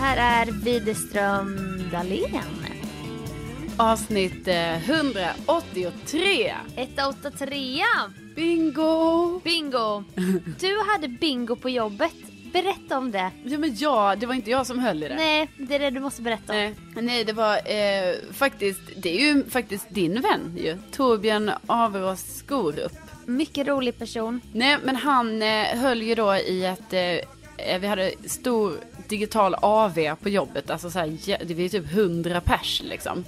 här är Widerström Dahlén. Avsnitt eh, 183. 183. Bingo! Bingo. Du hade bingo på jobbet. Berätta om det. Ja men ja, det var inte jag som höll i det. Nej, det är det du måste berätta om. Nej, nej det var eh, faktiskt, det är ju faktiskt din vän ju. Torbjörn Averås Skorup. Mycket rolig person. Nej men han eh, höll ju då i ett, eh, vi hade stor digital AV på jobbet. Alltså så här, det var typ 100 pers liksom.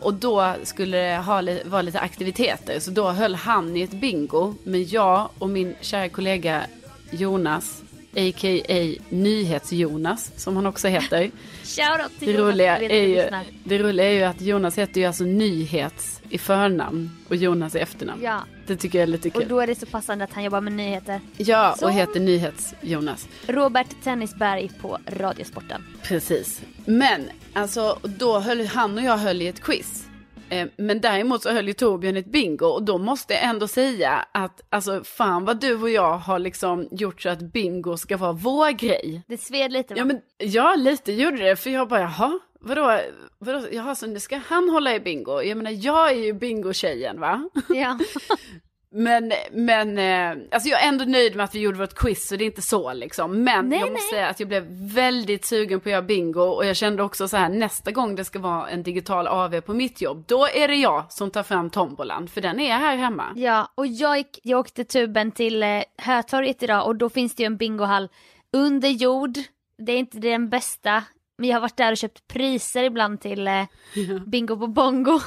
Och då skulle det ha, vara lite aktiviteter. Så då höll han i ett bingo. Men jag och min kära kollega Jonas, a.k.a. Nyhets-Jonas, som han också heter. Shoutout till Det roliga, är ju, det roliga är ju att Jonas heter ju alltså Nyhets i förnamn och Jonas i efternamn. Ja, Det tycker jag är lite och kul. då är det så passande att han jobbar med nyheter. Ja, Så- och heter Nyhets-Jonas. Robert Tennisberg på Radiosporten. Precis. Men alltså, då höll han och jag höll i ett quiz. Eh, Men däremot så höll ju Torbjörn ett bingo och då måste jag ändå säga att alltså fan vad du och jag har liksom gjort så att bingo ska vara vår grej. Det sved lite va? Ja men ja lite gjorde det för jag bara jaha vadå, vadå jaha så nu ska han hålla i bingo. Jag menar jag är ju bingo-tjejen va. ja. Men, men eh, alltså jag är ändå nöjd med att vi gjorde vårt quiz så det är inte så liksom. Men Nej, jag måste säga att jag blev väldigt sugen på att göra bingo och jag kände också så här nästa gång det ska vara en digital AV på mitt jobb, då är det jag som tar fram tombolan för den är här hemma. Ja, och jag, gick, jag åkte tuben till eh, Hötorget idag och då finns det ju en bingohall under jord. Det är inte den bästa, men jag har varit där och köpt priser ibland till eh, bingo på bongo.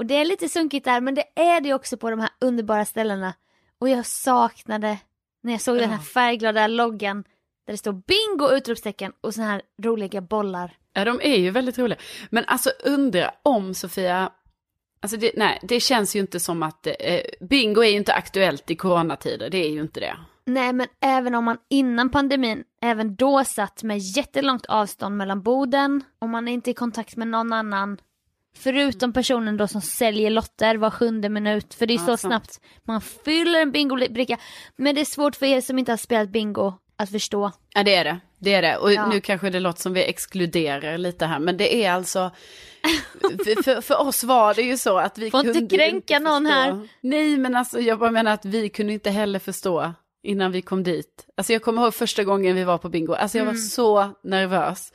Och det är lite sunkigt där, men det är det också på de här underbara ställena. Och jag saknade när jag såg den här Ja. färgglada loggan där det står bingo utropstecken och såna här roliga bollar. Ja de är ju väldigt roliga. Men alltså undra om Sofia, alltså det, nej det känns ju inte som att, eh, bingo är ju inte aktuellt i coronatider, det är ju inte det. Nej men även om man innan pandemin även då satt med jättelångt avstånd mellan borden och man är inte i kontakt med någon annan förutom personen då som säljer lotter var sjunde minut för det är så sant. snabbt man fyller en bingobricka men det är svårt för er som inte har spelat bingo att förstå. Ja det är det, det är det. Och Ja. nu kanske det låter som vi exkluderar lite här, men det är alltså, för, för, oss var det ju så att vi Får kunde inte kränka inte någon här. Nej men alltså jag bara menar att vi kunde inte heller förstå innan vi kom dit. Alltså jag kommer ihåg första gången vi var på bingo, alltså jag var Mm. så nervös.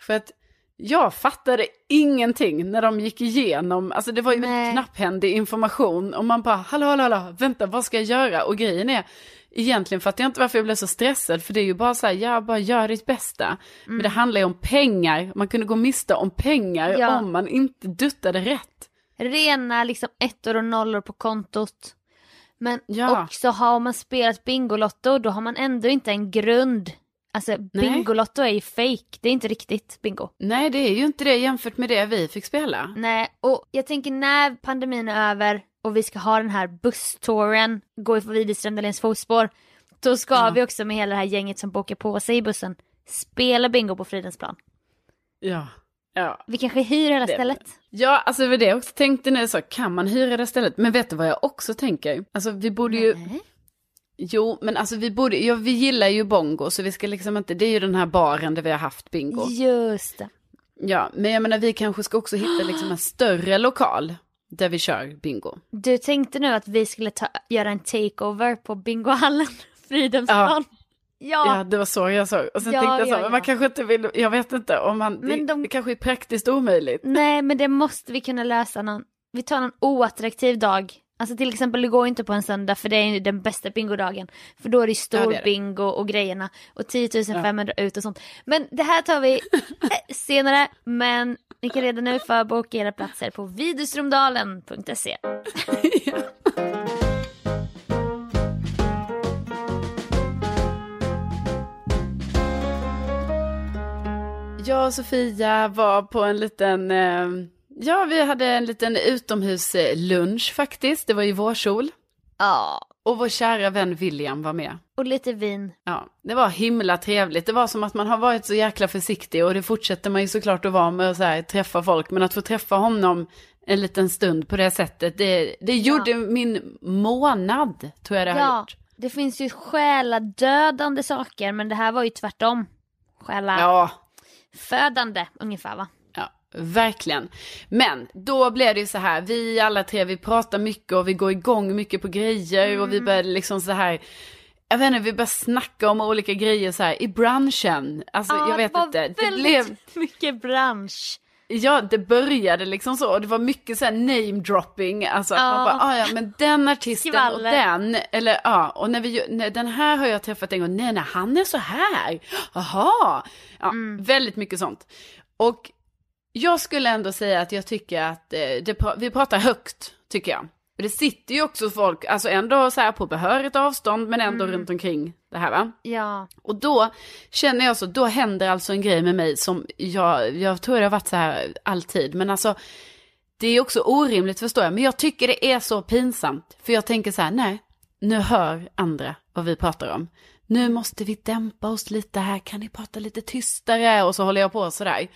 För att jag fattade ingenting när de gick igenom, alltså det var ju väldigt knapphändig information och man bara hallå hallå hallå, vänta vad ska jag göra? Och grejen är, egentligen fattar jag inte varför jag blev så stressad för det är ju bara så här, ja bara gör ditt bästa. Men det handlar ju om pengar, man kunde gå miste om pengar Ja. om man inte duttade rätt. Rena liksom ettor och nollor på kontot. Men Ja. också har man spelat Bingolotto då har man ändå inte en grund. Alltså Bingolotto är ju fake, det är inte riktigt bingo. Nej det är ju inte det jämfört med det vi fick spela. Nej, och jag tänker när pandemin är över och vi ska ha den här busstouren, gå i Widerström fotspår, då ska Ja. vi också med hela det här gänget som bokar på sig i bussen spela bingo på Fridhemsplan. Ja. Ja. Vi kanske hyr hela Det- stället. Ja, alltså det var det jag också tänkte nu så, kan man hyra det stället? Men vet du vad jag också tänker? Alltså vi borde ju, Nej. Jo men alltså vi borde, ja, vi gillar ju bongo så vi ska liksom inte, det är ju den här baren där vi har haft bingo. Just det. Ja, men jag menar vi kanske ska också hitta liksom en större lokal där vi kör bingo. Du tänkte nu att vi skulle ta, göra en takeover på bingohallen Fridhemsplan? Ja. Ja, det var så jag såg. Och sen Ja, tänkte jag så, ja, ja. man kanske inte vill, jag vet inte om man, Men det, de- det kanske är praktiskt omöjligt. Nej men det måste vi kunna lösa någon, vi tar någon oattraktiv dag. Alltså till exempel det går inte på en söndag för det är ju den bästa bingodagen. För då är det ju stor Ja, det är det. bingo och grejerna och 10 500 ut och sånt. Men det här tar vi eh, senare men ni kan redan nu förboka era platser på videostromdalen.se. Jag och Sofia var på en liten, eh, ja vi hade en liten utomhuslunch faktiskt, det var ju vårsol. Ja, Och vår kära vän William var med. och lite vin. Ja, det var himla trevligt. Det var som att man har varit så jäkla försiktig och det fortsätter man ju såklart att vara med och så här, träffa folk. Men att få träffa honom en liten stund på det sättet, det, det gjorde min månad, tror jag det har Ja, gjort. det finns ju själadödande saker men det här var ju tvärtom. Själa... Ja, livsfödande ungefär va? Ja, verkligen. Men då blev det ju så här, vi alla tre, vi pratar mycket och vi går igång mycket på grejer och vi Mm. började liksom så här, jag vet inte, vi började snacka om olika grejer så här i branschen. Alltså jag vet det var inte, det väldigt blev, mycket bransch. ja det började liksom så, och det var mycket så här name dropping, alltså att Ja. man bara, ah, ja men den artisten Skvaller. och den, eller ja, och när vi, när, den här har jag träffat en gång, nej nej han är så här, jaha, ja, Mm. väldigt mycket sånt. Och jag skulle ändå säga att jag tycker att eh, det, vi pratar högt, tycker jag. Det sitter ju också folk, alltså ändå så här på behörigt avstånd, men ändå runt omkring det här va. Ja. Och då känner jag så, då händer alltså en grej med mig som jag, jag tror det har varit så här alltid, men alltså det är också orimligt förstår jag, men jag tycker det är så pinsamt. För jag tänker så här, nej, nu hör andra vad vi pratar om. Nu måste vi dämpa oss lite här, kan ni prata lite tystare? Och så håller jag på sådär.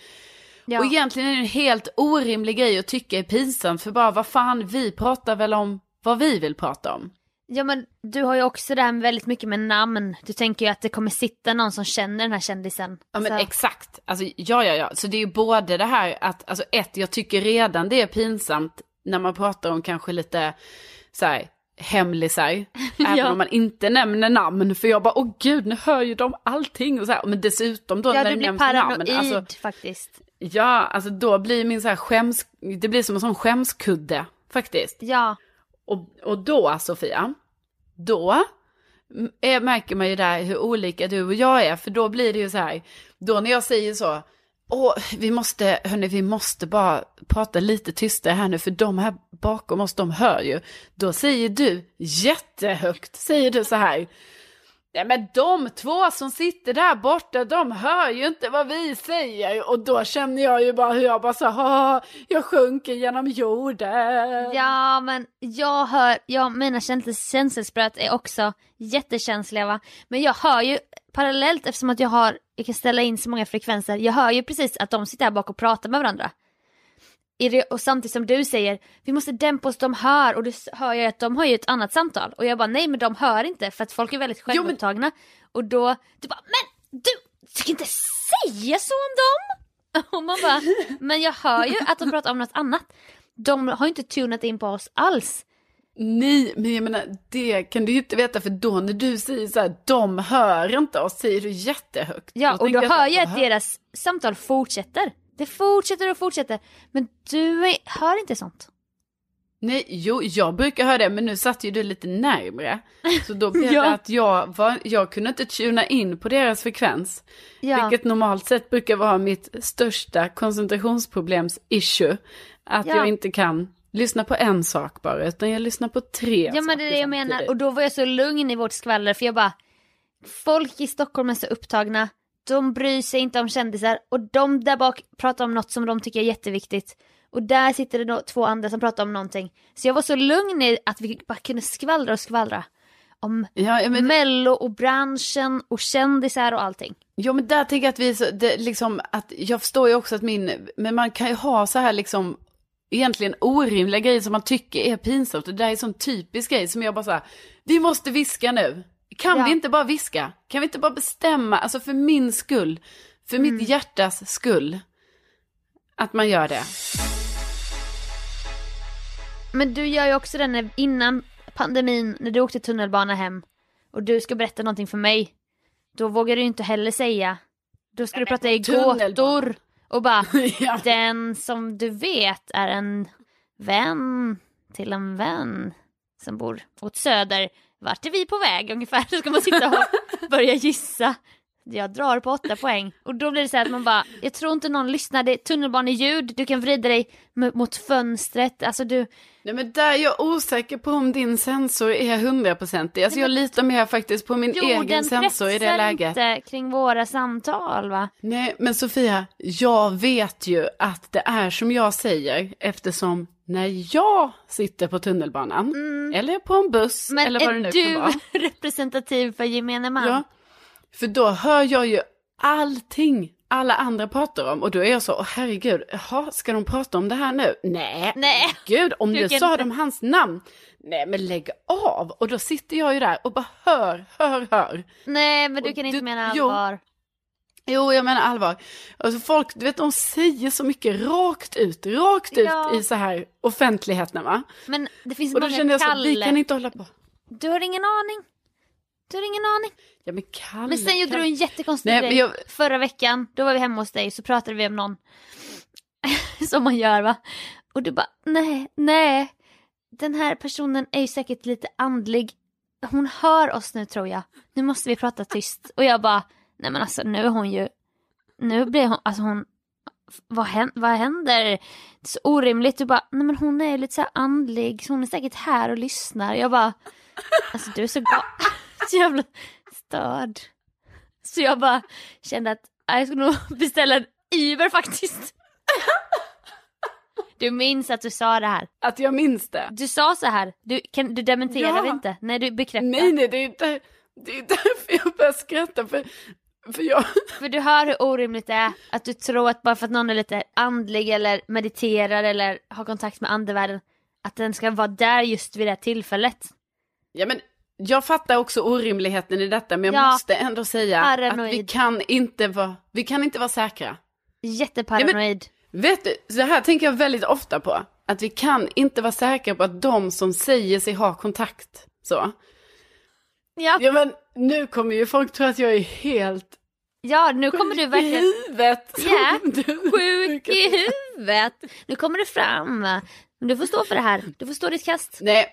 Ja. Och egentligen är det en helt orimlig grej att tycka är pinsamt, för bara vad fan, vi pratar väl om vad vi vill prata om. Ja men du har ju också det här med väldigt mycket med namn. Du tänker ju att det kommer sitta någon som känner den här kändisen. Ja men Så- exakt, alltså ja ja ja, så det är ju både det här att, alltså ett, jag tycker redan det är pinsamt när man pratar om kanske lite så här hemlisar, även Ja. om man inte nämner namn, för jag bara, åh gud, nu hör ju de allting och så här, men dessutom då Ja när du blir nämns paranoid namn, alltså, faktiskt. Ja, alltså då blir min så här skäms, det blir som en sån skämskudde, faktiskt. Ja. Och, och då, Sofia, då är, märker man ju där hur olika du och jag är. För då blir det ju så här, då när jag säger så, Åh, vi måste, hörni, vi måste bara prata lite tystare här nu, för de här bakom oss, de hör ju. Då säger du jättehögt, säger du så här. Nej men de två som sitter där borta, de hör ju inte vad vi säger. Och då känner jag ju bara hur jag bara så jag sjunker genom jorden. Ja men jag hör, ja mina känselspröt är också jättekänsliga va. Men jag hör ju parallellt eftersom att jag har, jag kan ställa in så många frekvenser, jag hör ju precis att de sitter här bak och pratar med varandra. Det, och samtidigt som du säger, vi måste dämpa oss, de hör och då s- hör jag att de har ju ett annat samtal. Och jag bara nej men de hör inte för att folk är väldigt men- självupptagna. Och då, du bara men du, du kan inte säga så om dem! Och man bara, men jag hör ju att de pratar om något annat. De har ju inte tunat in på oss alls. Nej, men jag menar, det kan du ju inte veta för då när du säger så här, de hör inte oss, säger du jättehögt. Ja, och då så här, hör jag att "Vad deras samtal fortsätter. Det fortsätter och fortsätter. Men du är, hör inte sånt. Nej, jo, jag brukar höra det, men nu satt ju du lite närmre. Så då blev Ja. det att jag, var, jag kunde inte tuna in på deras frekvens. Ja, Vilket normalt sett brukar vara mitt största koncentrationsproblems issue. Att Ja. jag inte kan lyssna på en sak bara, utan jag lyssnar på tre ja men det är det jag menar. Och då var jag så lugn i vårt skvaller för jag bara, folk i Stockholm är så upptagna. De bryr sig inte om kändisar och de där bak pratar om något som de tycker är jätteviktigt. Och där sitter det två andra som pratar om någonting. Så jag var så lugn i att vi bara kunde skvallra och skvallra. Om Ja, men, mello och branschen och kändisar och allting. ja, men där tänker jag att vi, så, det, liksom, att jag förstår ju också att min, men man kan ju ha så här liksom, egentligen orimliga grejer som man tycker är pinsamt. Och det där är en sån typisk grej som jag bara så här, vi måste viska nu. Kan Ja. vi inte bara viska? Kan vi inte bara bestämma, alltså för min skull, för Mm. mitt hjärtas skull, att man gör det. Men du gör ju också det när, innan pandemin, när du åkte tunnelbana hem och du ska berätta någonting för mig. Då vågar du inte heller säga. Då ska du prata i gåtor och bara ja. den som du vet är en vän till en vän som bor åt söder. Vart är vi på väg ungefär? Då ska man sitta och börja gissa. Jag drar på åtta poäng och då blir det så här att man bara, jag tror inte någon lyssnar, det är tunnelbaneljud, du kan vrida dig mot fönstret, alltså du, Nej men där är jag osäker på om din sensor är hundraprocentig. Alltså jag litar mer faktiskt på min egen jorden sensor i det läget. inte kring våra samtal va? Nej men Sofia, jag vet ju att det är som jag säger eftersom när jag sitter på tunnelbanan eller på en buss Mm. Men eller vad det nu är kan du vara. representativ för gemene man? Ja, för då hör jag ju allting alla andra pratar om och då är jag så, herregud, jaha, ska de prata om det här nu? Nej, Nej. gud, om Du nu sa inte- de hans namn. Nej men lägg av! Och då sitter jag ju där och bara hör, hör, hör. Nej men du Och kan inte du- mena jo. allvar. Jo, jag menar allvar. Alltså folk, du vet, de säger så mycket rakt ut, rakt ut Ja. i så här offentligheten va? Men det finns Och då många kände jag så, Kalle. vi kan inte hålla på. Du har ingen aning. Du har ingen aning. Ja men Kalle. Men sen gjorde Kalle. du en jättekonstig Nej, grej. jag- Förra veckan, då var vi hemma hos dig så pratade vi om någon. Som man gör va. Och du bara, nej, nej. Den här personen är ju säkert lite andlig. Hon hör oss nu tror jag. Nu måste vi prata tyst. Och jag bara, nej men alltså nu är hon ju, nu blir hon, alltså hon, vad händer? Vad händer? Det är så orimligt. Du bara, nej men hon är lite så här andlig, så hon är säkert här och lyssnar. Jag bara, alltså du är så, så jävla störd. Så jag bara kände att ja, jag skulle nog beställa en Uber faktiskt. Du minns att du sa det här. Att jag minns det. Du sa så här, du, kan, du dementerar Ja. inte. Nej, du bekräftar. Nej, nej, det är inte, det är därför jag börjar skratta. För, för jag, För du hör hur orimligt det är att du tror att bara för att någon är lite andlig eller mediterar eller har kontakt med andevärlden att den ska vara där just vid det här tillfället. ja men jag fattar också orimligheten i detta, men jag Ja. måste ändå säga Paranoid. att vi kan inte vara, vi kan inte vara säkra. Jätteparanoid. Vet du, så här tänker jag väldigt ofta på. Att vi kan inte vara säkra på att de som säger sig ha kontakt, så. Ja, Ja men nu kommer ju folk tro att jag är helt ja, nu kommer du i verkligen huvudet. Ja, Du- sjuk i huvudet. Nu kommer det fram. Men du får stå för det här. Du får stå ditt kast. Nej,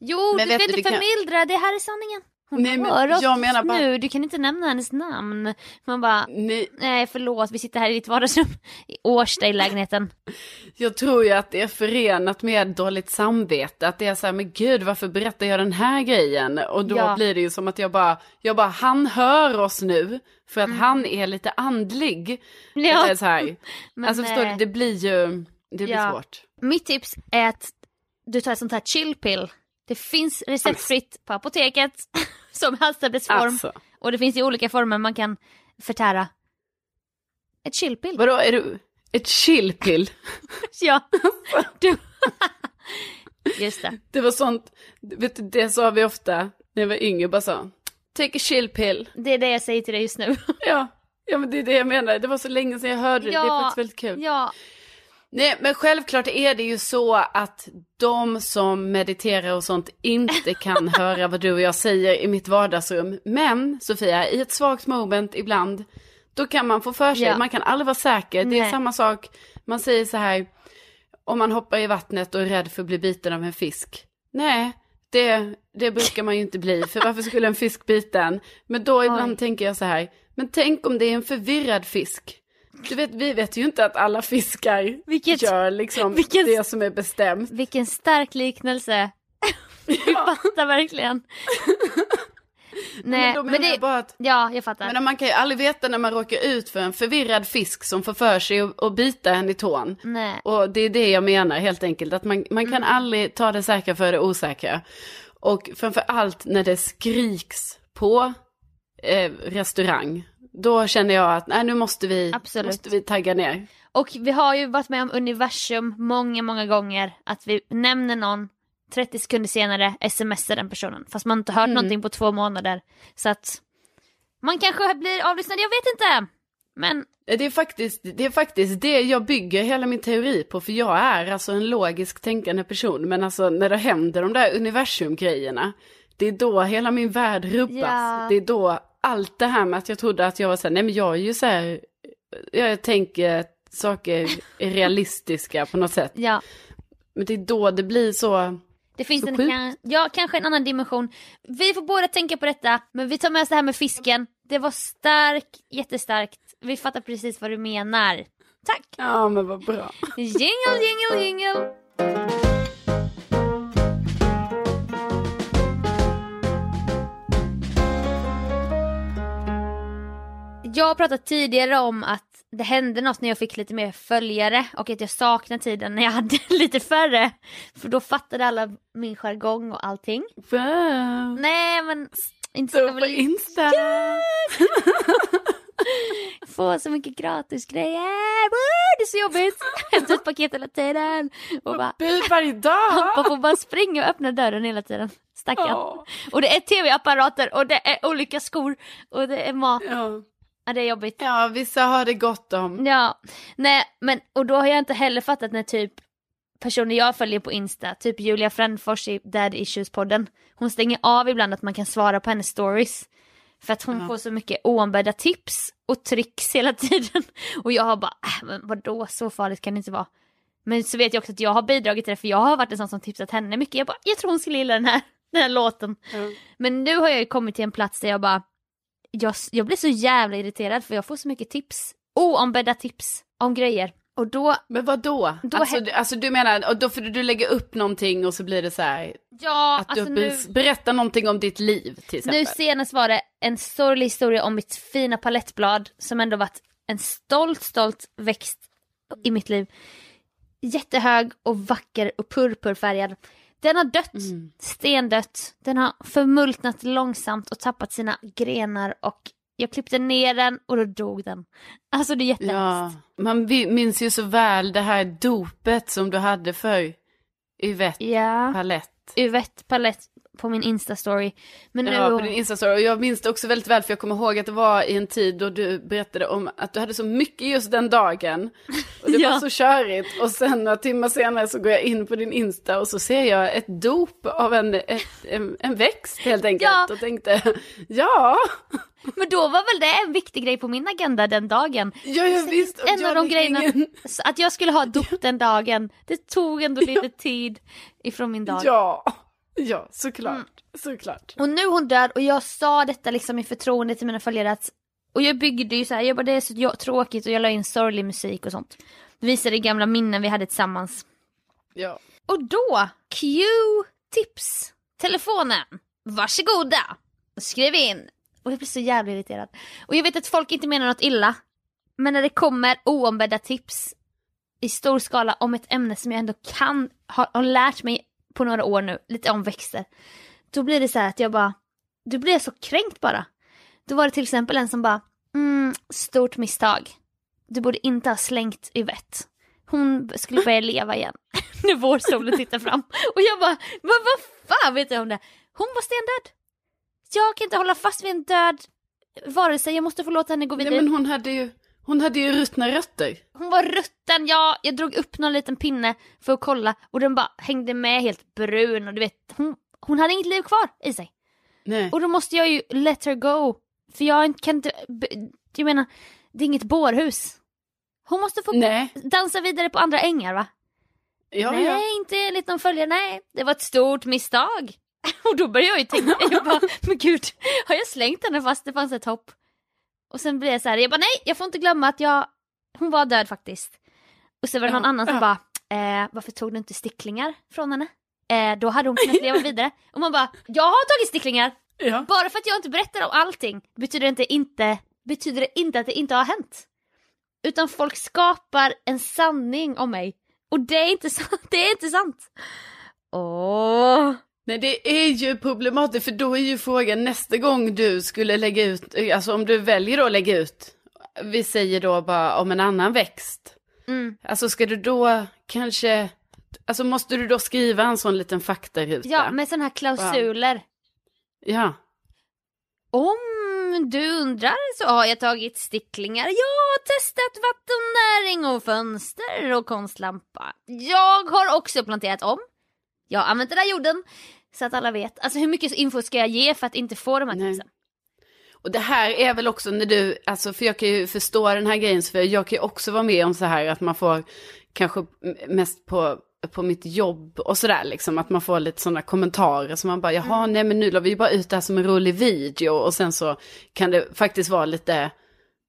Jo, Men du vet ska inte vi kan- förmildra. Det här är sanningen. Nej, men hör oss jag menar bara- nu. Du kan inte nämna hennes namn. Man bara, nej, nej förlåt, vi sitter här i ditt vardagsrum i Årsta i lägenheten. jag tror ju att det är förenat med dåligt samvete. Att det är så här, men gud varför berättar jag den här grejen? Och då Ja. blir det ju som att jag bara, jag bara, han hör oss nu. För Mm. att han är lite andlig. Ja. Eller så här. Men, alltså förstår eh, du, det blir ju, det blir Ja. svårt. Mitt tips är att du tar ett sånt här chillpill. Det finns receptfritt på apoteket som halstablettsform. Alltså, Och det finns i olika former man kan förtära. Ett chillpill. vadå, är du ett chillpill? Ja. Du. Just det. Det var sånt, vet du, det sa vi ofta när jag var yngre, bara så, take a chill pill. Det är det jag säger till dig just nu. Ja, ja men det är det jag menar, det var så länge sedan jag hörde det, det är faktiskt väldigt kul. Ja, Nej, men självklart är det ju så att de som mediterar och sånt inte kan höra vad du och jag säger i mitt vardagsrum. Men, Sofia, i ett svagt moment ibland, då kan man få för sig, Ja. man kan aldrig vara säker. Det är Nej. samma sak, man säger så här, om man hoppar i vattnet och är rädd för att bli biten av en fisk. Nej, det, det brukar man ju inte bli, för varför skulle en fisk bita en? Men då ibland Oj. tänker jag så här, men tänk om det är en förvirrad fisk. Du vet, vi vet ju inte att alla fiskar Vilket- gör liksom vilken- det som är bestämt. vilken stark liknelse. Vi fattar verkligen. Nej, men men, det... att, Ja, jag fattar. men man kan ju aldrig veta när man råkar ut för en förvirrad fisk som får för sig att, att bita en i tån. Nej. Och det är det jag menar helt enkelt, att man, man kan aldrig ta det säkra för det osäkra. Och framför allt när det skriks på eh, restaurang, då känner jag att nej, nu måste vi, Absolut. måste vi tagga ner. Och vi har ju varit med om universum många, många gånger. Att vi nämner någon, 30 sekunder senare smsar den personen. Fast man inte hört Mm. någonting på två månader. Så att man kanske blir avlyssnad, jag vet inte. Men Det är, faktiskt, det är faktiskt det jag bygger hela min teori på, för jag är alltså en logisk tänkande person, men alltså när det händer de där universumgrejerna, det är då hela min värld rubbas. Ja. Det är då allt det här med att jag trodde att jag var så här, nej men jag är ju så här, jag tänker att saker är realistiska på något sätt. ja, Men det är då det blir så, det finns Så en, kan, ja, kanske en annan dimension. Vi får båda tänka på detta, men vi tar med oss det här med fisken. Det var stark, jättestarkt. Vi fattar precis vad du menar. Tack! ja men vad bra. Jingle, jingle, jingle! Jag har pratat tidigare om att det hände något när jag fick lite mer följare och att jag saknar tiden när jag hade lite färre. För då fattade alla min jargong och allting. Wow. Nej men inte Så på Insta. få så mycket gratis grejer. Det är så jobbigt. Hämta ut paket hela tiden. Och bara Bud varje dag. Man får bara springa och öppna dörren hela tiden. Stackarn. Ja. Och det är tv-apparater och det är olika skor och det är mat. Ja. Ja, det är jobbigt. Ja, vissa har det gott om. Ja, nej men och då har jag inte heller fattat när typ personer jag följer på Insta, typ Julia Frändfors i Dad Issues-podden, hon stänger av ibland att man kan svara på hennes stories. För att hon Ja. får så mycket oombedda tips och tricks hela tiden. Och jag har bara, äh, men vadå, så farligt kan det inte vara. Men så vet jag också att jag har bidragit till det för jag har varit en sån som tipsat henne mycket. Jag bara, jag tror hon skulle gilla den här, den här låten. Men nu har jag ju kommit till en plats där jag bara, jag, jag blir så jävla irriterad för jag får så mycket tips. Oombedda tips om grejer. Och då, Men vad då? Då alltså, du- alltså du menar, och då får du, du lägga upp någonting och så blir det så här, ja, att alltså du nu, be- berättar någonting om ditt liv till exempel. nu senast var det en sorglig historia om mitt fina palettblad som ändå varit en stolt, stolt växt i mitt liv. Jättehög och vacker och purpurfärgad. Den har dött, Mm. stendött. Den har förmultnat långsamt och tappat sina grenar och jag klippte ner den och då dog den. Alltså det är jättehemskt. Ja, man minns ju så väl det här dopet som du hade för Yvette Ja, Palett. Yvette Palett på min Insta-story. Men nu... Ja, på din Insta-story. Och jag minns det också väldigt väl för jag kommer ihåg att det var i en tid då du berättade om att du hade så mycket just den dagen. Och det Ja. var så körigt. Och sen några timmar senare så går jag in på din Insta och så ser jag ett dop av en, ett, en, en växt helt enkelt. Ja. Och tänkte, ja, Men då var väl det en viktig grej på min agenda den dagen. ja, ja visst. En jag av de grejerna, ingen- att jag skulle ha dop den dagen, det tog ändå lite tid ifrån min dag. Ja, ja, såklart. Såklart. Och nu är hon död och jag sa detta liksom i förtroende till mina följare att, och jag byggde ju så här, jag bara det är så tråkigt och jag la in sorglig musik och sånt. Visade gamla minnen vi hade tillsammans. Ja. Och då, cue tips. Telefonen, varsågoda. Skriv in. Och jag blir så jävla irriterad. Och jag vet att folk inte menar något illa. Men när det kommer oombedda tips i stor skala om ett ämne som jag ändå kan, har, har lärt mig på några år nu, lite om växter. Då blir det så här att jag bara, du blir så kränkt bara. Då var det till exempel en som bara, mm, stort misstag. Du borde inte ha slängt Yvette. Hon skulle börja leva igen. när vårsolen tittar fram. Och jag bara, vad, vad fan vet jag om det? Hon var stendöd. Jag kan inte hålla fast vid en död varelse, jag måste få låta henne gå Nej vidare. men hon hade ju, hon hade ju ruttna rötter. Hon var rutten, ja, jag drog upp någon liten pinne för att kolla och den bara hängde med helt brun och du vet, hon, hon hade inget liv kvar i sig. Nej. Och då måste jag ju let her go. För jag kan inte, jag menar, det är inget bårhus. Hon måste få Nej. dansa vidare på andra ängar va? Ja, nej, ja. inte enligt någon följare, nej. Det var ett stort misstag. Och då började jag ju tänka, jag bara, men gud, har jag slängt henne fast det fanns ett hopp? Och sen blev jag så här, jag bara nej, jag får inte glömma att jag, hon var död faktiskt. Och så var det någon Ja, annan som ja. bara, eh, varför tog du inte sticklingar från henne? Eh, då hade hon kunnat leva vidare. Och man bara, jag har tagit sticklingar! ja. Bara för att jag inte berättar om allting betyder det inte, inte, betyder det inte att det inte har hänt. Utan folk skapar en sanning om mig. Och det är inte sant. Det är inte sant. Åh. Nej det är ju problematiskt för då är ju frågan nästa gång du skulle lägga ut, alltså om du väljer att lägga ut, vi säger då bara om en annan växt. Mm. Alltså ska du då kanske, alltså måste du då skriva en sån liten faktaruta? Ja, med sådana här klausuler. Ja. Om du undrar så har jag tagit sticklingar. Jag har testat vattennäring och fönster och konstlampa. Jag har också planterat om. Jag har använt den här jorden. Så att alla vet. Alltså hur mycket info ska jag ge för att inte få de här tipsen? Och det här är väl också när du, alltså för jag kan ju förstå den här grejen, för jag kan ju också vara med om så här att man får kanske mest på, på mitt jobb och sådär liksom, att man får lite sådana kommentarer som man bara, jaha, nej men nu la vi bara ut det här som en rolig video och sen så kan det faktiskt vara lite,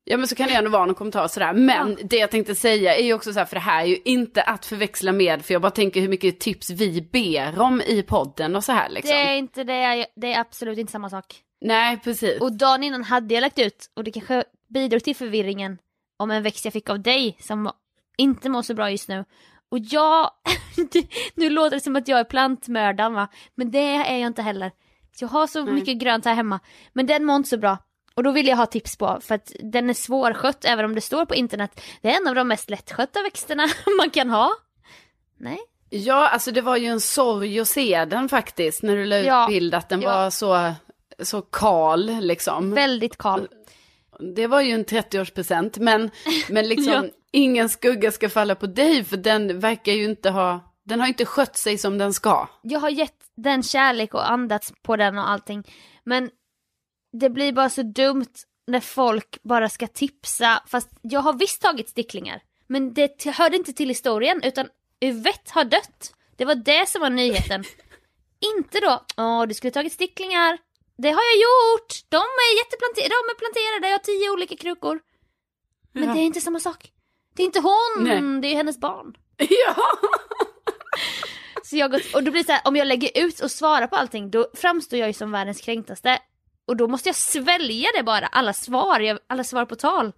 ja men så kan det ändå vara någon kommentar sådär, men det jag tänkte säga är ju också så här, för det här är ju inte att förväxla med, för jag bara tänker hur mycket tips vi ber om i podden och så här liksom. Det är inte det, jag- det är absolut inte samma sak. Nej, precis. Och dagen innan hade jag lagt ut, och det kanske bidrog till förvirringen, om en växt jag fick av dig som inte mår så bra just nu. Och jag, nu låter det som att jag är plantmördaren va, men det är jag inte heller. Jag har så Nej. mycket grönt här hemma, men den mår inte så bra. Och då vill jag ha tips på, för att den är svårskött även om det står på internet. Det är en av de mest lättskötta växterna man kan ha. Nej. Ja, alltså det var ju en sorg att se den faktiskt, när du la ut Ja, bild att den ja. var så, så kal liksom. Väldigt kal. det var ju en 30-årspresent, men, men liksom Ja. ingen skugga ska falla på dig för den verkar ju inte ha, den har inte skött sig som den ska. Jag har gett den kärlek och andats på den och allting. Men det blir bara så dumt när folk bara ska tipsa. Fast jag har visst tagit sticklingar. Men det hörde inte till historien utan Yvette har dött. Det var det som var nyheten. inte då, åh du skulle tagit sticklingar. Det har jag gjort. De är jätteplanterade, de är planterade, jag har tio olika krukor. Men Ja. det är inte samma sak. Det är inte hon, Nej. det är hennes barn. Ja! Så jag gått, och då blir det så här, om jag lägger ut och svarar på allting då framstår jag ju som världens kränktaste. Och då måste jag svälja det bara, alla svar, jag, alla svar på tal.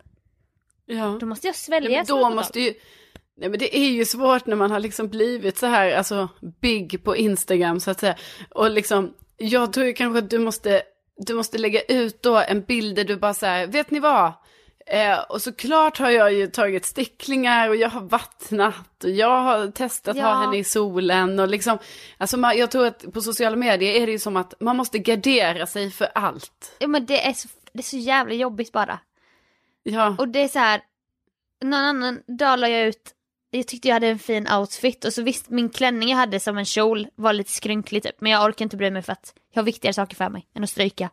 ja. Då måste jag svälja Nej, då måste ju, nej men det är ju svårt när man har liksom blivit så här, alltså big på Instagram så att säga. Och liksom, jag tror ju kanske att du måste, du måste lägga ut då en bild där du bara så här, vet ni vad? Eh, och såklart har jag ju tagit sticklingar och jag har vattnat och jag har testat Ja. ha henne i solen och liksom, alltså man, jag tror att på sociala medier är det ju som att man måste gardera sig för allt. Ja men det är så, det är så jävla jobbigt bara. Ja, Och det är så här, någon annan dag la jag ut, jag tyckte jag hade en fin outfit och så visst min klänning jag hade som en kjol var lite skrynklig typ. Men jag orkar inte bry mig för att jag har viktigare saker för mig än att stryka.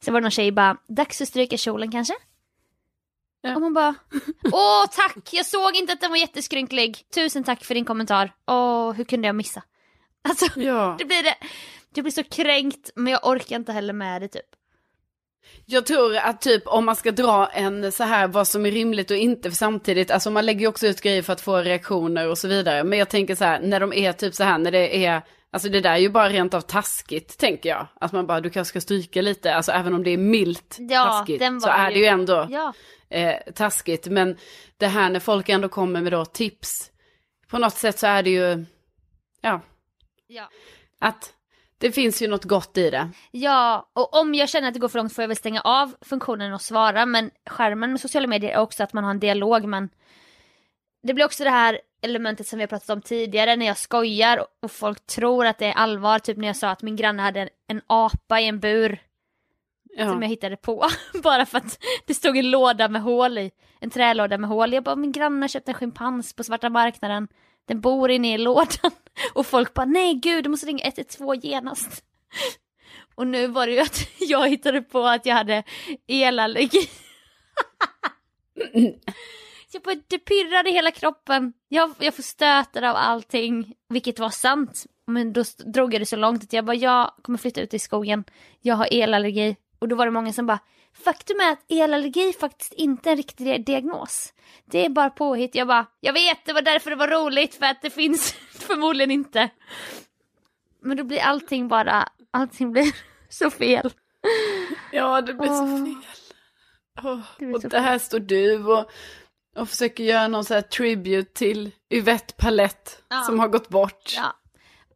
Sen var det någon tjej bara, dags att stryka kjolen kanske? Ja. Och man bara, åh tack, jag såg inte att den var jätteskrynklig. Tusen tack för din kommentar. Åh, hur kunde jag missa? Alltså, ja. det blir det. Jag blir så kränkt men jag orkar inte heller med det typ. Jag tror att typ om man ska dra en så här vad som är rimligt och inte för samtidigt, alltså man lägger ju också ut grejer för att få reaktioner och så vidare. Men jag tänker så här, när de är typ så här, när det är, alltså det där är ju bara rent av taskigt tänker jag. Att man bara, du kanske ska stryka lite, alltså även om det är milt Ja, taskigt så är ju- det ju ändå Ja, eh, taskigt. Men det här när folk ändå kommer med då tips, på något sätt så är det ju, ja, ja. att det finns ju något gott i det. Ja, och om jag känner att det går för långt får jag väl stänga av funktionen och svara. Men skärmen med sociala medier är också att man har en dialog. Men det blir också det här elementet som vi har pratat om tidigare när jag skojar och folk tror att det är allvar. Typ när jag sa att min granne hade en, en apa i en bur Ja. som jag hittade på. Bara för att det stod en låda med hål i. En trälåda med hål. Jag bara, min granne köpte en schimpans på svarta marknaden. Den bor inne i lådan. Och folk bara, nej gud du måste ringa 112 genast. Och nu var det ju att jag hittade på att jag hade elallergi. Jag bara, det pirrade i hela kroppen. Jag, jag får stötar av allting, vilket var sant. Men då drog jag det så långt att jag bara, jag kommer flytta ut i skogen. Jag har elallergi. Och då var det många som bara, faktum är att elallergi faktiskt inte är en riktig diagnos. Det är bara påhitt. Jag bara, jag vet, det var därför det var roligt, för att det finns förmodligen inte. Men då blir allting bara, allting blir så fel. Ja, det blir Åh. så fel. Åh, Det och det här står du och, och försöker göra någon så här tribute till Yvette Palett Ja. som har gått bort. Ja.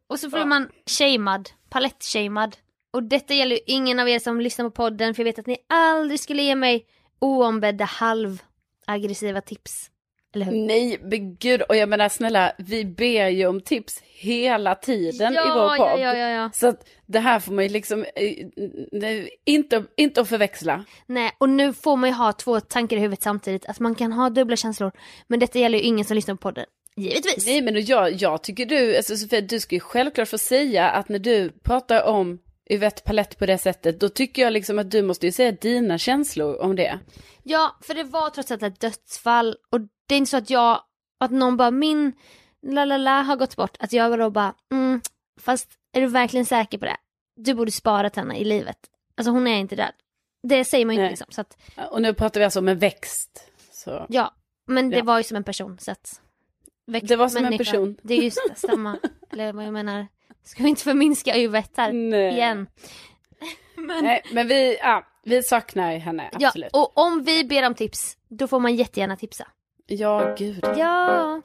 Och så blir Ja. man shamead, palett-shamead. Och detta gäller ju ingen av er som lyssnar på podden för jag vet att ni aldrig skulle ge mig oombedda halvaggressiva tips. Eller hur? Nej, men gud, och jag menar snälla, vi ber ju om tips hela tiden i vår podd. ja, ja, ja, ja. Så att det här får man ju liksom, eh, nej, inte, inte att förväxla. Nej, och nu får man ju ha två tankar i huvudet samtidigt. Att man kan ha dubbla känslor. Men detta gäller ju ingen som lyssnar på podden. Givetvis. Nej men jag, jag tycker du, alltså Sofia, du ska ju självklart få säga att när du pratar om Yvette Palett på det sättet, då tycker jag liksom att du måste ju säga dina känslor om det. Ja, för det var trots allt ett dödsfall. Och det är inte så att jag, att någon bara min la la la har gått bort. Att jag då bara, mm, fast är du verkligen säker på det? Du borde sparat henne i livet. Alltså hon är inte död. Det säger man ju inte liksom. Så att, Och nu pratar vi alltså om en växt. Så. ja, men det Ja. var ju som en person. Så att, växt Det var som en människa, person. Det är just samma, eller vad jag menar. Ska vi inte förminska Yvette här Nej. igen? Men, Nej, men vi, ja, vi saknar henne, ja, absolut. och om vi ber om tips, då får man jättegärna tipsa. Ja, gud. Ja.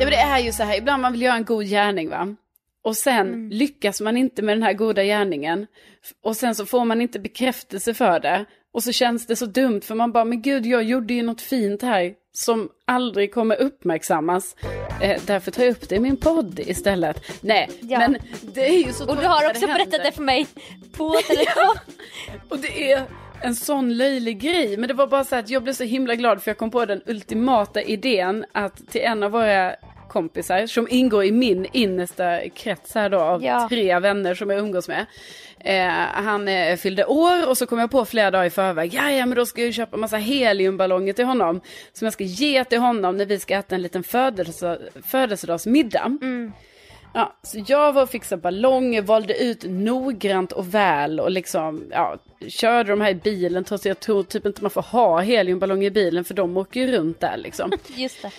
Ja men det är ju så här, ibland man vill göra en god gärning va. Och sen Mm. lyckas man inte med den här goda gärningen. Och sen så får man inte bekräftelse för det. Och så känns det så dumt för man bara, men gud jag gjorde ju något fint här som aldrig kommer uppmärksammas. Eh, därför tar jag upp det i min podd istället. Nej, Ja. men det är ju så Och du har också det berättat det för mig på telefon. Och det är en sån löjlig grej. Men det var bara så att jag blev så himla glad för jag kom på den ultimata idén att till en av våra kompisar som ingår i min innersta krets här då av Ja. tre vänner som jag umgås med. Eh, han eh, fyllde år och så kom jag på flera dagar i förväg, ja men då ska jag köpa massa heliumballonger till honom. Som jag ska ge till honom när vi ska äta en liten födelse, födelsedagsmiddag. Ja, så jag var och fixade ballonger, valde ut noggrant och väl och liksom, ja, körde de här i bilen trots att jag tror typ inte man får ha heliumballonger i bilen för de åker ju runt där liksom. Just det.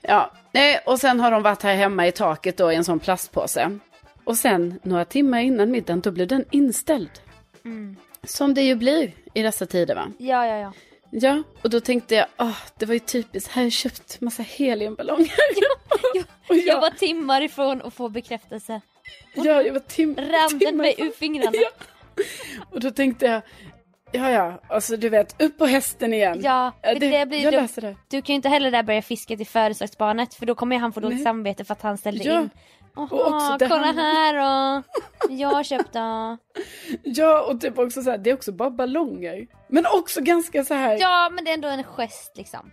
Ja, nej, och sen har de varit här hemma i taket då i en sån plastpåse. Och sen några timmar innan middagen då blev den inställd. Som det ju blir i dessa tider va. Ja, ja, ja. Ja, och då tänkte jag, åh, det var ju typiskt, här har jag köpt massa heliumballonger. Jag, Och jag var timmar ifrån att få bekräftelse. ja, jag var tim- timmar mig ifrån. ur fingrarna. Ja. Och då tänkte jag, ja ja, alltså du vet, upp på hästen igen. Ja, Ja, för det blir jag läser det. Du kan ju inte heller där börja fiska till födelsedagsbarnet för då kommer han få dåligt samvete för att han ställde Ja. in. Och Jaha, också det kolla här och jag har köpt då. Ja, och typ också så här, det är också bara ballonger. Men också ganska så här, ja. Ja men det är ändå en gest liksom.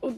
Och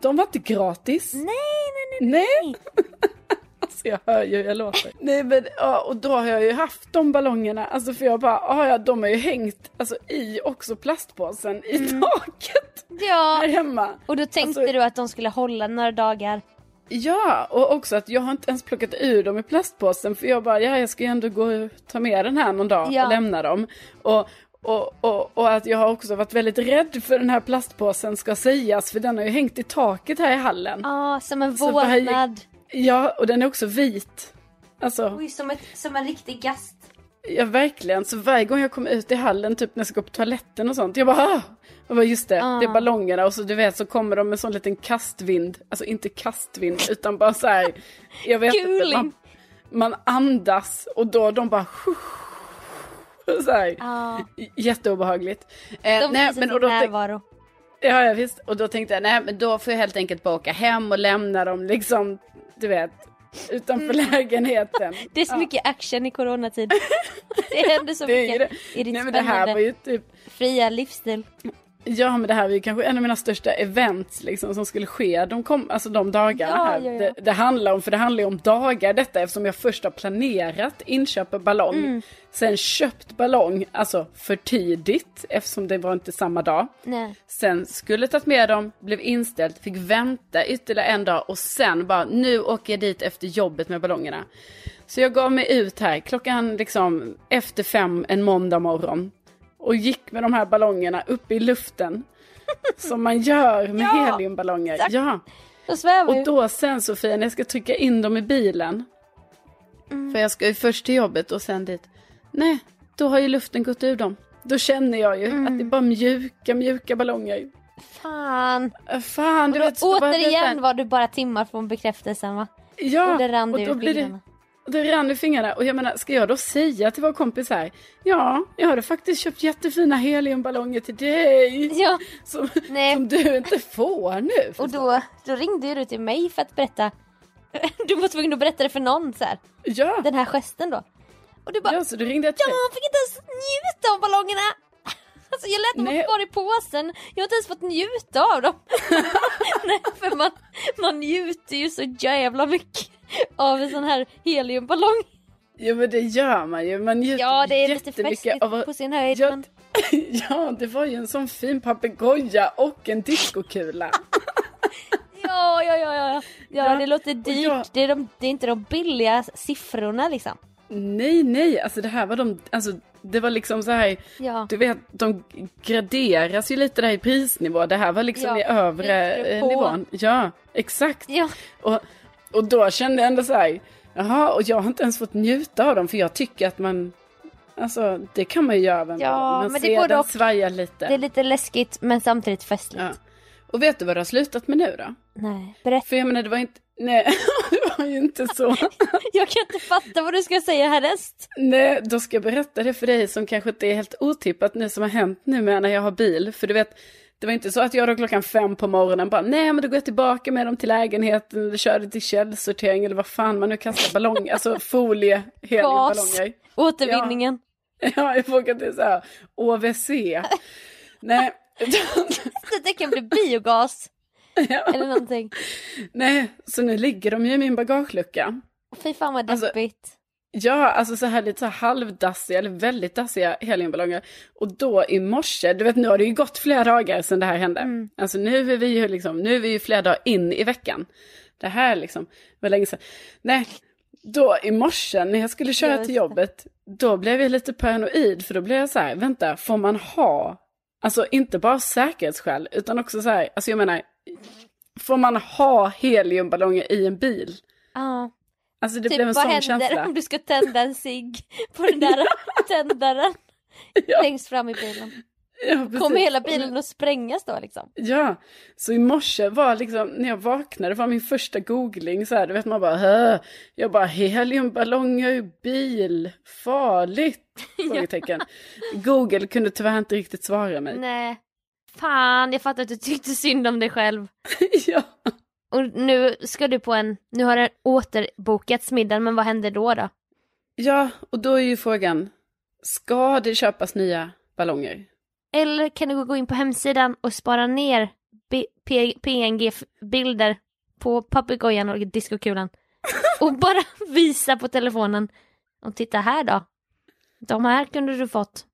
de var inte gratis. Nej nej nej. Nej. alltså jag hör ju jag låter. Nej men, ja, och då har jag ju haft de ballongerna, alltså för jag bara, ja ja, de har ju hängt alltså, i också plastpåsen i Mm. taket här Ja. hemma. Och då tänkte Alltså- du att de skulle hålla några dagar. Ja, och också att jag har inte ens plockat ur dem i plastpåsen för jag bara, ja jag ska ju ändå gå och ta med den här någon dag Ja. och lämna dem. Och, och, och, och att jag har också varit väldigt rädd för den här plastpåsen ska sägas för den har ju hängt i taket här i hallen. Ja, som en vålnad. Ja, och den är också vit. Alltså, Oj, som, ett, som en riktig gast. Ja verkligen. Så varje gång jag kommer ut i hallen, typ när jag ska gå på toaletten och sånt, jag bara ah! Jag bara just det, det är Ah. ballongerna och så du vet så kommer de med sån liten kastvind. Alltså inte kastvind utan bara så här. Jag vet inte, man, man andas och då de bara så här. Ja, Jätteobehagligt. Eh, de nej, men, och då, närvaro. ja, ja visst. Och då tänkte jag, nej men då får jag helt enkelt bara åka hem och lämna dem liksom, du vet, utanför lägenheten. Det är så Ja. mycket action i coronatid. Det händer så Det är mycket det. i ditt Nej men det här var ju typ, fria livsstil. Ja men det här var ju kanske en av mina största events liksom som skulle ske. De kom, alltså de dagarna Ja, här. ja, ja. Det, det handlar om, för det handlar ju om dagar detta eftersom jag först har planerat inköp av ballong. Mm. Sen köpt ballong, alltså för tidigt eftersom det var inte samma dag. Nej. Sen skulle tagit med dem, blev inställt, fick vänta ytterligare en dag och sen bara nu åker jag dit efter jobbet med ballongerna. Så jag gav mig ut här klockan liksom efter fem en måndag morgon och gick med de här ballongerna upp i luften. Som man gör med Ja, heliumballonger. exakt. Ja, och då sen Sofia när jag ska trycka in dem i bilen. Mm. För jag ska ju först till jobbet och sen dit. Nej, då har ju luften gått ur dem. Då känner jag ju Mm. att det är bara mjuka, mjuka ballonger. Fan. Fan, du Då, vet. återigen var du bara timmar från bekräftelsen va? Ja, och det rann och då blir det. Det rann ur fingrarna. Och jag menar, ska jag då säga till vår kompis här, ja, jag hade faktiskt köpt jättefina heliumballonger till dig. Ja, Som, nej. som du inte får nu. Och då, då ringde du till mig för att berätta. Du var tvungen att berätta det för någon så här. Ja, Den här gesten då. Och du bara, ja, så då ringde jag till jag fick inte ens njuta av ballongerna. Alltså jag lät dem vara kvar i påsen. Jag har inte ens fått njuta av dem. Nej, för man, man njuter ju så jävla mycket av en sån här heliumballong. Jo men det gör man ju. Man njuter Ja, det är lite festligt av på sin höjd. Ja, Men... ja, det var ju en sån fin papegoja och en diskokula. Ja, ja, ja, ja. Ja, Ja, det låter dyrt. jag- Det, är de, det är inte de billiga siffrorna liksom. nej, nej, alltså det här var de, alltså det var liksom så här, Ja. du vet, de graderas ju lite där i prisnivå. Det här var liksom Ja, i övre eh, nivån. Ja, exakt. Ja, Och, och då kände jag ändå så här, jaha, och jag har inte ens fått njuta av dem för jag tycker att man, alltså det kan man ju göra en Ja. Man men det dock- svaja lite. det är lite läskigt men samtidigt festligt. Ja. Och vet du vad det har slutat med nu då? Nej, berätta. För jag menar det var inte, nej, det var var ju inte så. Jag kan inte fatta vad du ska säga härnäst. Nej, då ska jag berätta det för dig som kanske inte är helt otippat nu som har hänt nu med när jag har bil. För du vet, det var inte så att jag då klockan fem på morgonen bara, nej men då går jag tillbaka med dem till lägenheten eller körde till källsortering eller vad fan man nu kastar ballonger, alltså folie, heliumballonger. Återvinningen. Ja, ja jag vågar inte så här, OVC. nej. det kan bli biogas. Ja. Eller någonting. Nej, så nu ligger de ju i min bagagelucka. Fy fan vad alltså, deppigt. Alltså, Ja, alltså så här lite så halvdassiga eller väldigt dassiga heliumballonger. Och då i morse, du vet nu har det ju gått flera dagar sedan det här hände. Mm. Alltså nu är vi ju liksom, nu är vi ju flera dagar in i veckan. Det här liksom var länge sedan. Nej, då i morse när jag skulle köra till jobbet, då blev jag lite paranoid för då blev jag så här, vänta, får man ha, alltså inte bara säkerhetsskäl, utan också så här, alltså jag menar, får man ha heliumballonger i en bil? Ja. Alltså det typ, blev en sån känsla. vad händer om du ska tända en cigg på den där tändaren ja. längst fram i bilen? Ja, Kommer hela bilen att sprängas då liksom? Ja, så i morse var liksom, när jag vaknade var min första googling så här, du vet man bara, Hö. jag bara heliumballonger i bil, farligt? Frågetecken. Google kunde tyvärr inte riktigt svara mig. Nej. Fan, jag fattar att du tyckte synd om dig själv. ja. Och nu ska du på en, nu har det återbokats middag, men vad händer då då? Ja, och då är ju frågan, ska det köpas nya ballonger? Eller kan du gå in på hemsidan och spara ner PNG-bilder på papegojan och diskokulan och bara visa på telefonen och titta här då. De här kunde du fått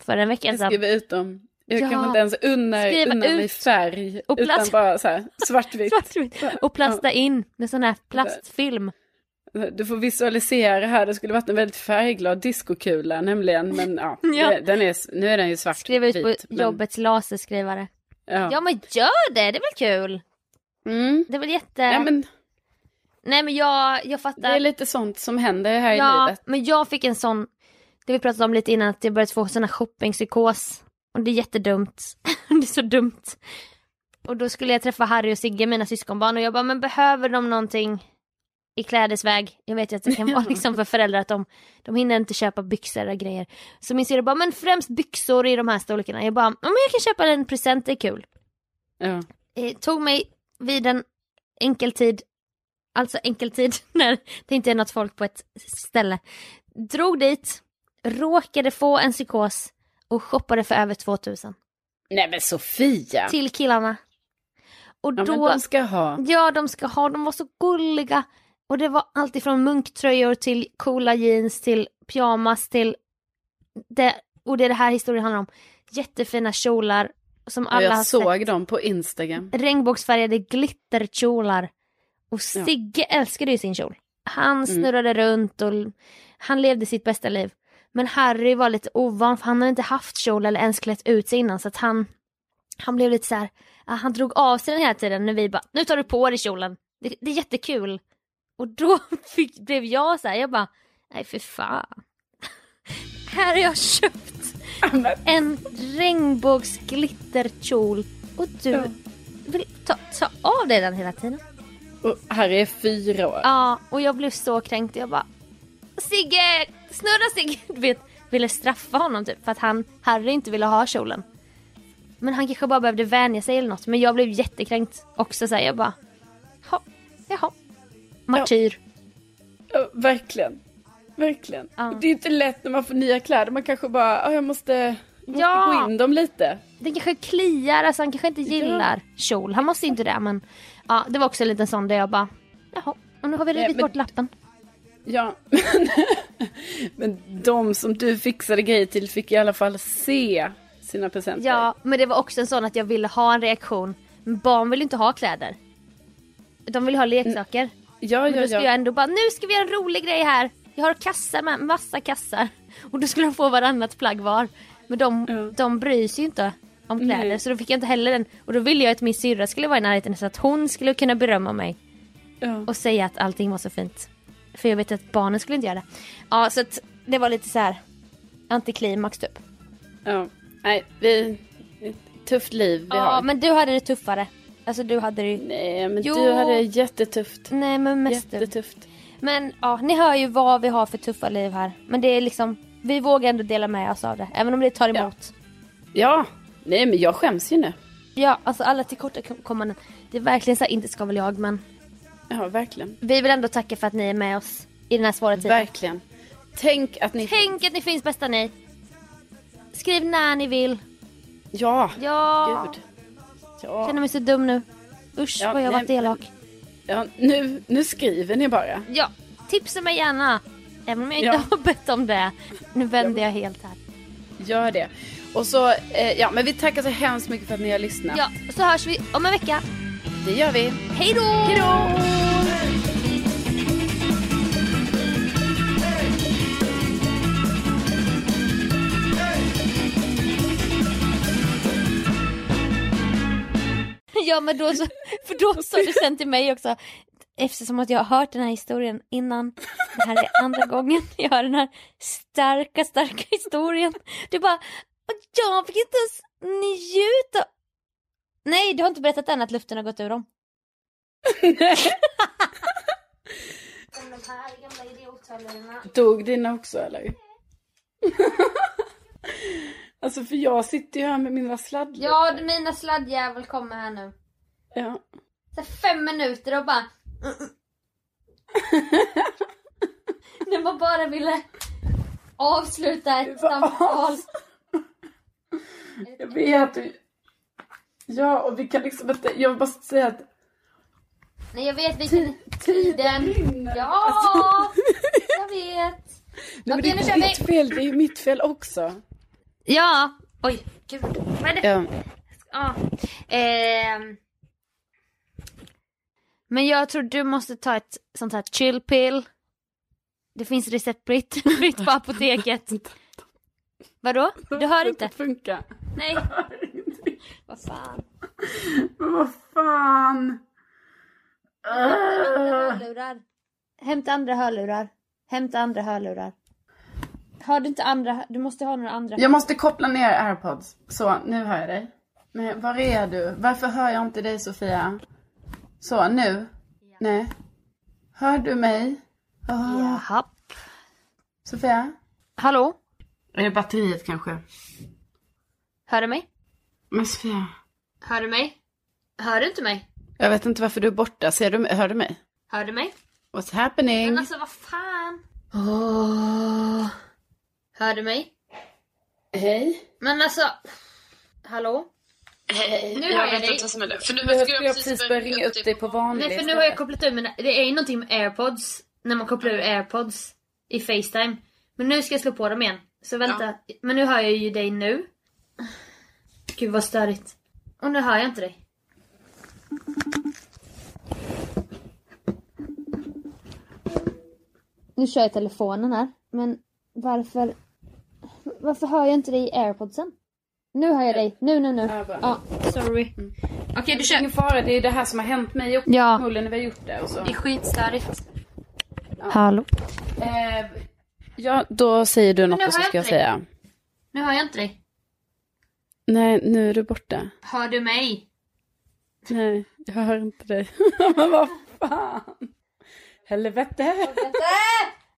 för en vecka sedan. Skriva ut dem jag ja, kanske inte ens unnar, unnar mig färg, och plast... utan bara så här, svartvitt. svartvitt. Och plasta in med sån här plastfilm. Du får visualisera här, det skulle varit en väldigt färgglad diskokula nämligen, men ja, ja. Den är, nu är den ju svartvit. Skriva ut på men... jobbets laserskrivare. Ja. ja men gör det, det är väl kul? Mm. Det är väl jätte... Ja, men... Nej men jag, jag fattar. Det är lite sånt som händer här ja, i livet. men jag fick en sån, det vi pratade om lite innan, att jag började få sån här shoppingpsykos. Och det är jättedumt. det är så dumt. Och då skulle jag träffa Harry och Sigge, mina syskonbarn, och jag bara, men behöver de någonting i klädesväg? Jag vet ju att det kan vara liksom för föräldrar att de, de hinner inte köpa byxor och grejer. Så min syrra bara, men främst byxor i de här storlekarna. Jag bara, men jag kan köpa en present, det är kul. Ja. Eh, tog mig vid en enkeltid, alltså enkeltid när det inte är något folk på ett ställe. Drog dit, råkade få en psykos och shoppade för över 2000. Nej men Sofia! Till killarna. Och ja, då, de ska ha. Ja de ska ha, de var så gulliga. Och det var allt ifrån munktröjor till coola jeans till pyjamas till det, och det är det här historien handlar om. Jättefina kjolar som alla jag har såg sett. dem på Instagram. Regnbågsfärgade glitterkjolar. Och Sigge ja. älskade ju sin kjol. Han mm. snurrade mm. runt och han levde sitt bästa liv. Men Harry var lite ovan för han hade inte haft kjol eller ens klätt ut sig innan så att han, han blev lite så här, han drog av sig den hela tiden när vi bara, nu tar du på dig kjolen, det, det är jättekul. Och då fick, blev jag så här, jag bara, nej för fan. här har jag köpt en regnbågsglitterkjol och du vill ta, ta av dig den hela tiden. Och Harry är fyra år. Ja, och jag blev så kränkt. Jag bara, Sigge, snurra! Du vet, ville straffa honom typ för att han, Harry inte ville ha kjolen. Men han kanske bara behövde vänja sig eller något. Men jag blev jättekränkt också så här, jag bara, ja, jaha. Martyr. Ja. ja verkligen. Verkligen. Ja. Det är inte lätt när man får nya kläder. Man kanske bara, jag måste, måste ja. gå in dem lite. Det kanske kliar, alltså han kanske inte gillar ja. kjol. Han måste inte det men ja, det var också en liten sån där jag bara, jaha, och nu har vi rivit bort lappen. Ja, men, men de som du fixade grejer till fick i alla fall se sina presenter. Ja, men det var också en sån att jag ville ha en reaktion. Men barn vill inte ha kläder. De vill ha leksaker. Mm. Ja, men ja, då skulle ja. jag ändå bara, nu ska vi göra en rolig grej här. Jag har kassar med, massa kassar. Och då skulle de få varannat plagg var. Men de, ja. de bryr sig ju inte om kläder. Nej. Så då fick jag inte heller den. Och då ville jag att min syrra skulle vara i närheten så att hon skulle kunna berömma mig. Ja. Och säga att allting var så fint. För jag vet att barnen skulle inte göra det. Ja, så att det var lite så här antiklimax typ. Ja, nej, vi... Tufft liv vi ja, har. men du hade det tuffare. Alltså du hade det ju... Nej men Jo. du hade det jättetufft. Nej men mest du. Jättetufft. Men ja, ni hör ju vad vi har för tuffa liv här. Men det är liksom, vi vågar ändå dela med oss av det. Även om det tar emot. Ja, nej men jag skäms ju nu. Ja, alltså alla tillkortakommanden. Det är verkligen så här, inte ska väl jag men. Ja, verkligen. Vi vill ändå tacka för att ni är med oss i den här svåra tiden. Verkligen. Tänk att ni... Tänk att ni finns bästa ni. Skriv när ni vill. Ja, Ja. gud. Jag Ja. känner mig så dum nu. Usch Ja, vad jag har nej, varit elak. ja nu, nu skriver ni bara. Ja, tipsa mig gärna. Även om jag inte Ja. har bett om det. Nu vänder jag helt här. Gör det. Och så, eh, ja men vi tackar så hemskt mycket för att ni har lyssnat. Ja, så hörs vi om en vecka. Det gör vi. Hej då! Hej då! Ja men då så, för då sa du sen till mig också Eftersom att jag har hört den här historien innan Det här är andra gången jag hör den här starka, starka historien Du bara "Och Jag fick inte ens njuta Nej, du har inte berättat än att luften har gått ur dem Om de här gamla idiothörlurarna Dog dina också eller? alltså för jag sitter ju här med mina sladdar. Ja, mina sladdjävel kommer här nu ja. Så fem minuter och bara När man bara ville avsluta ett samtal. Jag vet. Ja, och vi kan liksom inte, jag vill bara säga att Nej jag vet vilken tiden tiden. Ja, jag vet. Nej, men det Okej, nu är inte ditt fel, det är ju mitt fel också. Ja. Oj, gud. Vad är det? Ja. Ja. Ehm. Men jag tror du måste ta ett sånt här chill pill. Det finns receptfritt fritt på apoteket. Vadå? Du hör inte? Det funkar. Nej. Vad fan. Vad fan. Hörlurar. Hämta andra hörlurar. Hämta andra hörlurar. Har du inte andra? Du måste ha några andra. Jag måste koppla ner airpods. Så, nu hör jag dig. Men var är du? Varför hör jag inte dig Sofia? Så, nu? Nej. Hör du mig? Åh, Jaha. Sofia? Hallå? Är det batteriet kanske? Hör du mig? Men Sofia. Hör du mig? Hör du inte mig? Jag vet inte varför du är borta. Ser du, hör du mig? Hör du mig? What's happening? Men alltså vad fan? Åh. Hör du mig? Hej. Men alltså. Hallå? Hej. Nu jag dig. För nu skulle jag precis börja ringa upp dig på vanlig. Nej för nu har jag kopplat ur mina, det är ju någonting med airpods. När man kopplar ur airpods i Facetime. Men nu ska jag slå på dem igen. Så vänta. Men nu hör jag ju dig nu. Gud vad störigt. Och nu hör jag inte dig. Nu kör jag telefonen här. Men varför... Varför hör jag inte dig i airpodsen? Nu hör jag dig. Nu, nu, nu. Ja. Ja, sorry. Okej, du kör. Ingen fara, det är det här som har hänt mig också. Ja. Förmodligen när vi har gjort det och så. Det är skitstörigt. Hallå? Eh, ja, då säger du något och så ska jag jag säga. Nu hör jag inte dig. Nej, nu är du borta. Hör du mig? Nej, jag hör inte dig. Men vad fan. Helvete. Helvete!